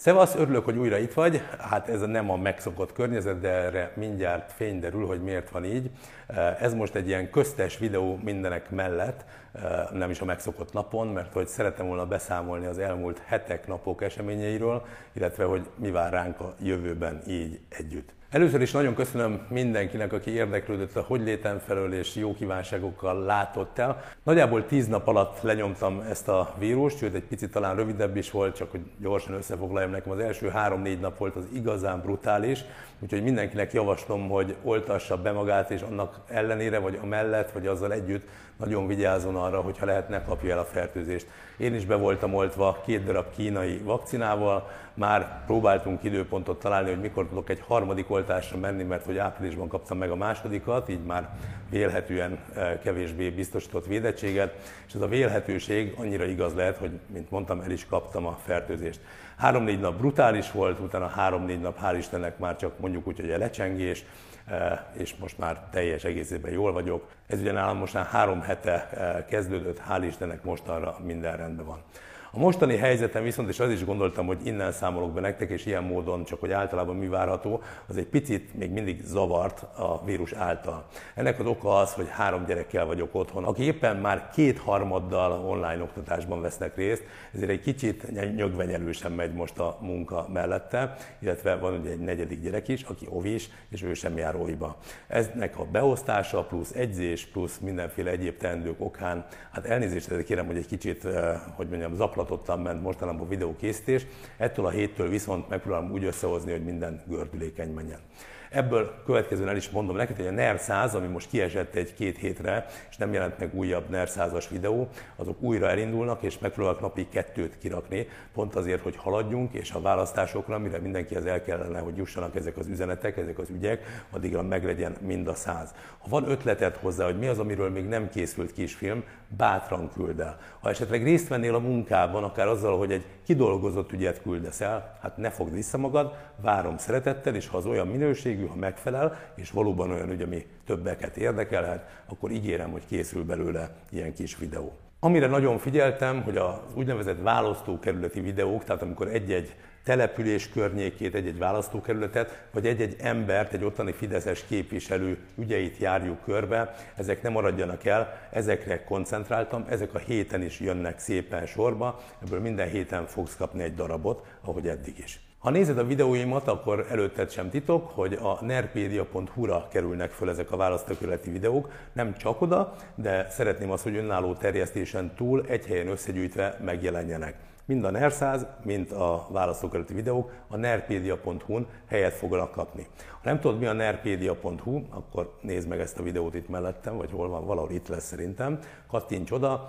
Szevasz, örülök, hogy újra itt vagy. Hát ez nem a megszokott környezet, de erre mindjárt fény derül, hogy miért van így. Ez most egy ilyen köztes videó mindenek mellett, nem is a megszokott napon, mert hogy szeretem volna beszámolni az elmúlt hetek, napok eseményeiről, illetve hogy mi vár ránk a jövőben így együtt. Először is nagyon köszönöm mindenkinek, aki érdeklődött a hogy létem felől és jó kívánságokkal látott el. Nagyjából tíz nap alatt lenyomtam ezt a vírust, sőt egy picit talán rövidebb is volt, csak hogy gyorsan összefoglaljam nekem, az első három-négy nap volt az igazán brutális, úgyhogy mindenkinek javaslom, hogy oltassa be magát, és annak ellenére, vagy a mellett, vagy azzal együtt nagyon vigyázzon arra, hogyha lehet, ne kapja el a fertőzést. Én is be voltam oltva két darab kínai vakcinával, már próbáltunk időpontot találni, hogy mikor tudok egy harmadik oltásra menni, mert hogy áprilisban kaptam meg a másodikat, így már vélhetően eh, kevésbé biztosított védettséget, és ez a vélhetőség annyira igaz lehet, hogy, mint mondtam, el is kaptam a fertőzést. Három-négy nap brutális volt, utána három-négy nap, hál' Istennek már csak mondjuk úgy, hogy a lecsengés, eh, és most már teljes egészében jól vagyok. Ez ugye nálam most már három hete eh, kezdődött, hál' Istennek mostanra minden rendben van. A mostani helyzetem viszont, és az is gondoltam, hogy innen számolok be nektek, és ilyen módon csak, hogy általában mi várható, az egy picit még mindig zavart a vírus által. Ennek az oka az, hogy három gyerekkel vagyok otthon, akik éppen már kétharmaddal online oktatásban vesznek részt, ezért egy kicsit nyögvenyelősen megy most a munka mellette, illetve van ugye egy negyedik gyerek is, aki ovis, és ő sem jár oviba. Eznek a beosztása plusz egyzés plusz mindenféle egyéb teendők okán, hát elnézést kérem, hogy egy kicsit, eh, hogy mondjam, zaklatottan ment mostanában a videókészítés, ettől a héttől viszont megpróbálom úgy összehozni, hogy minden gördülékeny menjen. Ebből következően el is mondom neked, hogy a NER 100, ami most kiesett egy-két hétre, és nem jelent meg újabb NER 100-as videó, azok újra elindulnak, és megpróbálok napi kettőt kirakni, pont azért, hogy haladjunk, és a választásokra, mire mindenki az el kellene, hogy jussanak ezek az üzenetek, ezek az ügyek, addigra meglegyen mind a száz. Ha van ötleted hozzá, hogy mi az, amiről még nem készült kisfilm, bátran küld el. Ha esetleg részt vennél a munkában, akár azzal, hogy egy kidolgozott ügyet küldesz el, hát ne fogd vissza magad, várom szeretettel, és ha az olyan minőségű, ha megfelel, és valóban olyan ügy, ami többeket érdekelhet, akkor ígérem, hogy készül belőle ilyen kis videó. Amire nagyon figyeltem, hogy az úgynevezett választókerületi videók, tehát amikor egy-egy település környékét, egy-egy választókerületet, vagy egy-egy embert, egy ottani Fideszes képviselő ügyeit járjuk körbe, ezek nem maradjanak el, ezekre koncentráltam, ezek a héten is jönnek szépen sorba, ebből minden héten fogsz kapni egy darabot, ahogy eddig is. Ha nézed a videóimat, akkor előtted sem titok, hogy a nerpedia.hu-ra kerülnek föl ezek a választókerületi videók, nem csak oda, de szeretném azt, hogy önálló terjesztésen túl egy helyen összegyűjtve megjelenjenek. Mind a NER 100, mind a választókerületi videók a nerpedia.hu-n helyet fognak kapni. Ha nem tudod, mi a nerpedia.hu, akkor nézd meg ezt a videót itt mellettem, vagy hol van, valahol itt lesz szerintem. Kattints oda,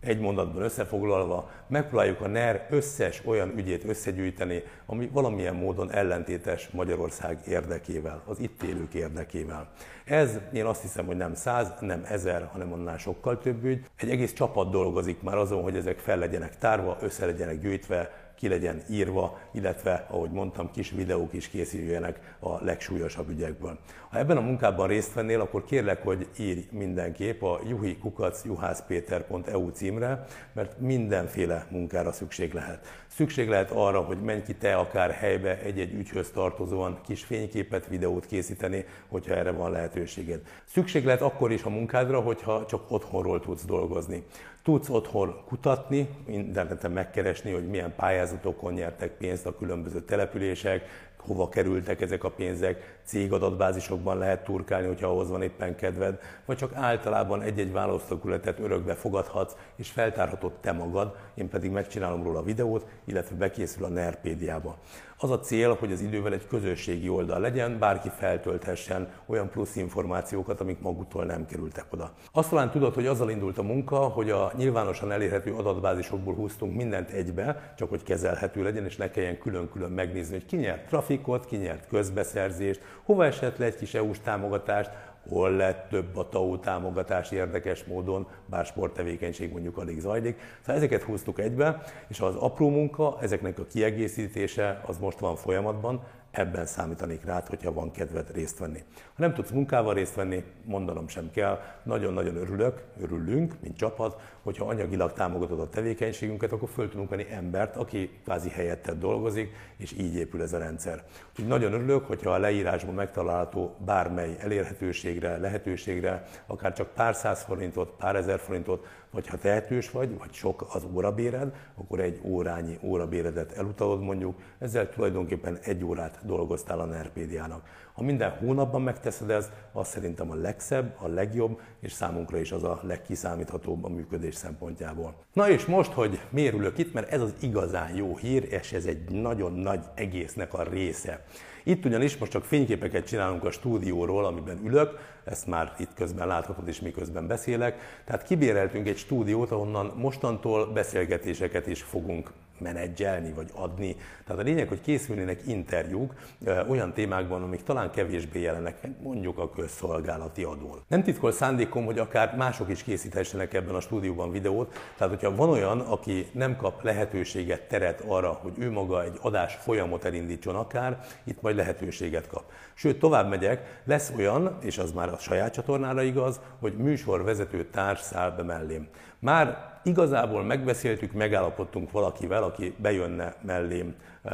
egy mondatban összefoglalva, megpróbáljuk a NER összes olyan ügyét összegyűjteni, ami valamilyen módon ellentétes Magyarország érdekével, az itt élők érdekével. Ez én azt hiszem, hogy nem száz, nem ezer, hanem annál sokkal több ügy. Egy egész csapat dolgozik már azon, hogy ezek fel legyenek tárva, össze legyenek gyűjtve, ki legyen írva, illetve, ahogy mondtam, kis videók is készüljenek a legsúlyosabb ügyekből. Ha ebben a munkában részt vennél, akkor kérlek, hogy írj mindenképp a juhikukac.juhászpéter.eu címre, mert mindenféle munkára szükség lehet. Szükség lehet arra, hogy menj ki te akár helybe egy-egy ügyhöz tartozóan kis fényképet, videót készíteni, hogyha erre van lehetőséged. Szükség lehet akkor is a munkádra, hogyha csak otthonról tudsz dolgozni. Tudsz otthon kutatni, interneten megkeresni, hogy milyen pályázatokon nyertek pénzt a különböző települések, hova kerültek ezek a pénzek, cégadatbázisokban lehet turkálni, hogyha ahhoz van éppen kedved, vagy csak általában egy-egy választókületet örökbe fogadhatsz, és feltárhatod te magad, én pedig megcsinálom róla a videót, illetve bekészül a Nerpédiába. Az a cél, hogy az idővel egy közösségi oldal legyen, bárki feltölthessen olyan plusz információkat, amik maguktól nem kerültek oda. Azt talán tudod, hogy azzal indult a munka, hogy a nyilvánosan elérhető adatbázisokból húztunk mindent egybe, csak hogy kezelhető legyen, és ne kelljen külön-külön megnézni, hogy ki nyert trafikot, ki nyert közbeszerzést, hova esett le egy kis EU-s támogatást, hol lett több a TAO támogatás érdekes módon, bár sporttevékenység mondjuk alig zajlik. Szóval ezeket húztuk egybe, és az apró munka, ezeknek a kiegészítése az most van folyamatban, ebben számítanék rád, hogyha van kedved részt venni. Ha nem tudsz munkával részt venni, mondanom sem kell, nagyon-nagyon örülök, örülünk, mint csapat, hogyha anyagilag támogatod a tevékenységünket, akkor föl tudunk venni embert, aki kvázi helyetted dolgozik, és így épül ez a rendszer. Úgyhogy nagyon örülök, hogyha a leírásban megtalálható bármely elérhetőségre, lehetőségre, akár csak pár száz forintot, pár ezer forintot, vagy ha tehetős vagy, vagy sok az órabéred, akkor egy órányi órabéredet elutalod mondjuk, ezzel tulajdonképpen egy órát dolgoztál a Nerpédiának. Ha minden hónapban megteszed ezt, az szerintem a legszebb, a legjobb, és számunkra is az a legkiszámíthatóbb a működés szempontjából. Na és most, hogy miért ülök itt, mert ez az igazán jó hír, és ez egy nagyon nagy egésznek a része. Itt ugyanis most csak fényképeket csinálunk a stúdióról, amiben ülök, ezt már itt közben láthatod is, miközben beszélek. Tehát kibéreltünk egy stúdiót, ahonnan mostantól beszélgetéseket is fogunk menedzselni vagy adni. Tehát a lényeg, hogy készülnének interjúk olyan témákban, amik talán kevésbé jelennek meg, mondjuk a közszolgálati adón. Nem titkol szándékom, hogy akár mások is készíthessenek ebben a stúdióban videót, tehát hogyha van olyan, aki nem kap lehetőséget, teret arra, hogy ő maga egy adás folyamot elindítson akár, itt majd lehetőséget kap. Sőt, tovább megyek, lesz olyan, és az már a saját csatornára igaz, hogy műsorvezető társ száll be mellém. Már igazából megbeszéltük, megállapodtunk valakivel, aki bejönne mellém uh,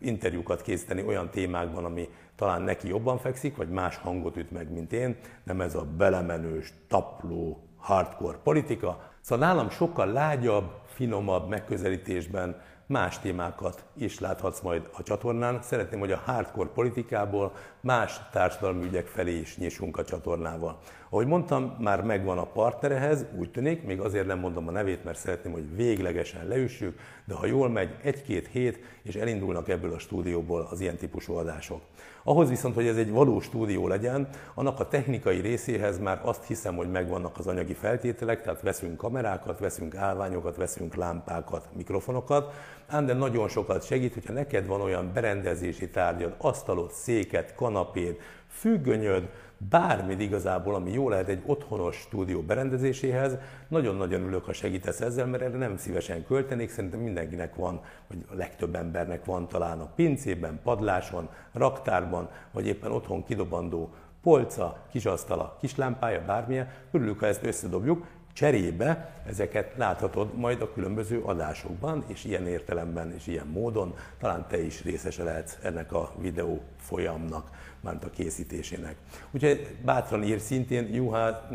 interjúkat készíteni olyan témákban, ami talán neki jobban fekszik, vagy más hangot üt meg, mint én, nem ez a belemenős, tapló, hardcore politika. Szóval nálam sokkal lágyabb, finomabb megközelítésben más témákat is láthatsz majd a csatornán. Szeretném, hogy a hardcore politikából más társadalmi ügyek felé is nyissunk a csatornával. Ahogy mondtam, már megvan a partnerehez, úgy tűnik, még azért nem mondom a nevét, mert szeretném, hogy véglegesen leüssük, de ha jól megy, egy-két hét, és elindulnak ebből a stúdióból az ilyen típusú adások. Ahhoz viszont, hogy ez egy valós stúdió legyen, annak a technikai részéhez már azt hiszem, hogy megvannak az anyagi feltételek, tehát veszünk kamerákat, veszünk állványokat, veszünk lámpákat, mikrofonokat, ám de nagyon sokat segít, hogyha neked van olyan berendezési tárgyad, asztalod, széket, kanapéd, függönyöd, bármit igazából, ami jó lehet egy otthonos stúdió berendezéséhez. Nagyon-nagyon ülök, ha segítesz ezzel, mert erre nem szívesen költenék, szerintem mindenkinek van, vagy a legtöbb embernek van talán a pincében, padláson, raktárban, vagy éppen otthon kidobandó polca, kisasztala, kislámpája, bármilyen. Örülök, ha ezt összedobjuk, Cserébe ezeket láthatod majd a különböző adásokban, és ilyen értelemben és ilyen módon talán te is részese lehetsz ennek a videó folyamnak, mármint a készítésének. Úgyhogy bátran ír szintén juhá,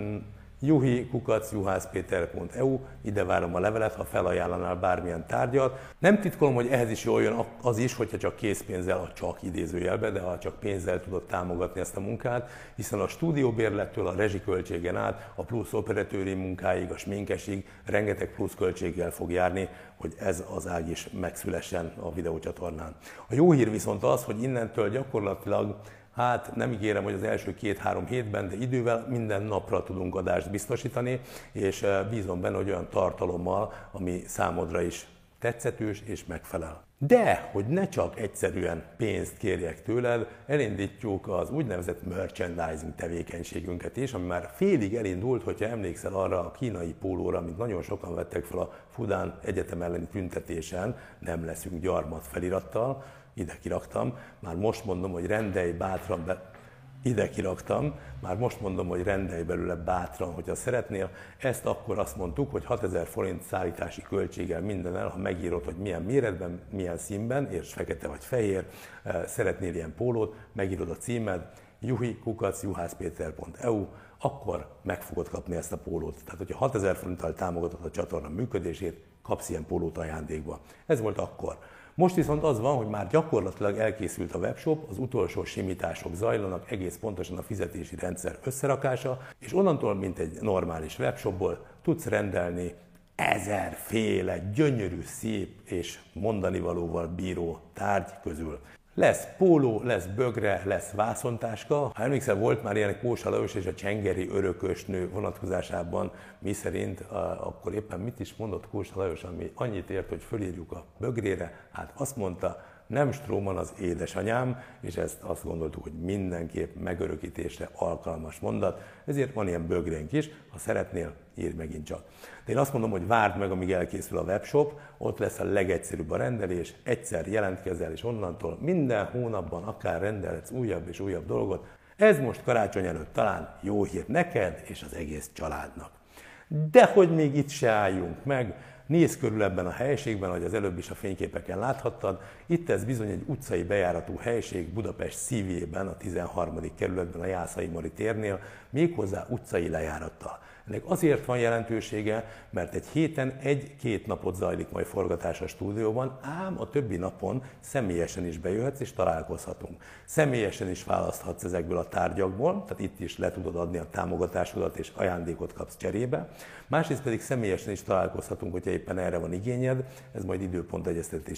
juhi.juhászpéter.eu, ide várom a levelet, ha felajánlanál bármilyen tárgyat. Nem titkolom, hogy ehhez is jól jön az is, hogyha csak készpénzzel, a csak idézőjelbe, de ha csak pénzzel tudod támogatni ezt a munkát, hiszen a stúdióbérlettől a rezsiköltségen át, a plusz operatőri munkáig, a sminkesig rengeteg plusz költséggel fog járni, hogy ez az ág is megszülessen a videócsatornán. A jó hír viszont az, hogy innentől gyakorlatilag Hát nem ígérem, hogy az első két-három hétben, de idővel minden napra tudunk adást biztosítani, és eh, bízom benne, hogy olyan tartalommal, ami számodra is tetszetős és megfelel. De, hogy ne csak egyszerűen pénzt kérjek tőled, elindítjuk az úgynevezett merchandising tevékenységünket is, ami már félig elindult, hogyha emlékszel arra a kínai pólóra, amit nagyon sokan vettek fel a Fudán Egyetem elleni tüntetésen, nem leszünk gyarmat felirattal, ide kiraktam, már most mondom, hogy rendelj bátran be, ide kiraktam, már most mondom, hogy rendelj belőle bátran, hogyha szeretnél. Ezt akkor azt mondtuk, hogy 6000 forint szállítási költséggel minden el, ha megírod, hogy milyen méretben, milyen színben, és fekete vagy fehér, eh, szeretnél ilyen pólót, megírod a címed, juhi.juhászpéter.eu, akkor meg fogod kapni ezt a pólót. Tehát, hogyha 6000 forinttal támogatod a csatorna működését, kapsz ilyen pólót ajándékba. Ez volt akkor. Most viszont az van, hogy már gyakorlatilag elkészült a webshop, az utolsó simítások zajlanak, egész pontosan a fizetési rendszer összerakása, és onnantól, mint egy normális webshopból tudsz rendelni ezerféle gyönyörű, szép és mondani valóval bíró tárgy közül. Lesz póló, lesz bögre, lesz vászontáska. Ha emlékszel, volt már ilyen Kósa Lajos és a Csengeri örökösnő vonatkozásában, mi szerint akkor éppen mit is mondott Kósa Lajos, ami annyit ért, hogy fölírjuk a bögrére, hát azt mondta, nem Stróman az édesanyám, és ezt azt gondoltuk, hogy mindenképp megörökítésre alkalmas mondat, ezért van ilyen bögrénk is, ha szeretnél, írj megint csak. De én azt mondom, hogy várd meg, amíg elkészül a webshop, ott lesz a legegyszerűbb a rendelés, egyszer jelentkezel, és onnantól minden hónapban akár rendelhetsz újabb és újabb dolgot. Ez most karácsony előtt talán jó hír neked és az egész családnak. De hogy még itt se álljunk meg, Nézz körül ebben a helységben, ahogy az előbb is a fényképeken láthattad. Itt ez bizony egy utcai bejáratú helység Budapest szívében, a 13. kerületben, a Jászai Mari térnél, méghozzá utcai lejárattal. Ennek azért van jelentősége, mert egy héten egy-két napot zajlik majd forgatás a stúdióban, ám a többi napon személyesen is bejöhetsz és találkozhatunk. Személyesen is választhatsz ezekből a tárgyakból, tehát itt is le tudod adni a támogatásodat és ajándékot kapsz cserébe. Másrészt pedig személyesen is találkozhatunk, hogyha éppen erre van igényed, ez majd időpont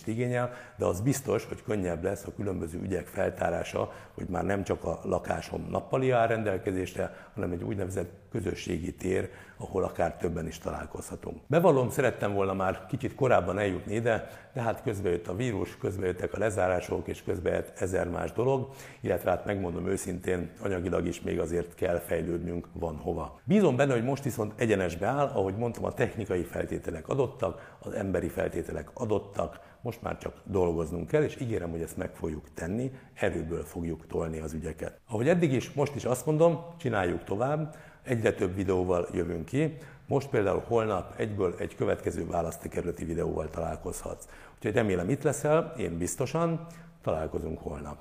igényel, de az biztos, hogy könnyebb lesz a különböző ügyek feltárása, hogy már nem csak a lakásom nappali áll rendelkezésre, hanem egy úgynevezett közösségi tér, ahol akár többen is találkozhatunk. Bevallom, szerettem volna már kicsit korábban eljutni ide, de hát közbe jött a vírus, közbe jöttek a lezárások, és közbe jött ezer más dolog, illetve hát megmondom őszintén, anyagilag is még azért kell fejlődnünk, van hova. Bízom benne, hogy most viszont egyenesbe áll, ahogy mondtam, a technikai feltételek adottak, az emberi feltételek adottak, most már csak dolgoznunk kell, és ígérem, hogy ezt meg fogjuk tenni, erőből fogjuk tolni az ügyeket. Ahogy eddig is, most is azt mondom, csináljuk tovább, egyre több videóval jövünk ki. Most például holnap egyből egy következő választókerületi videóval találkozhatsz. Úgyhogy remélem itt leszel, én biztosan, találkozunk holnap.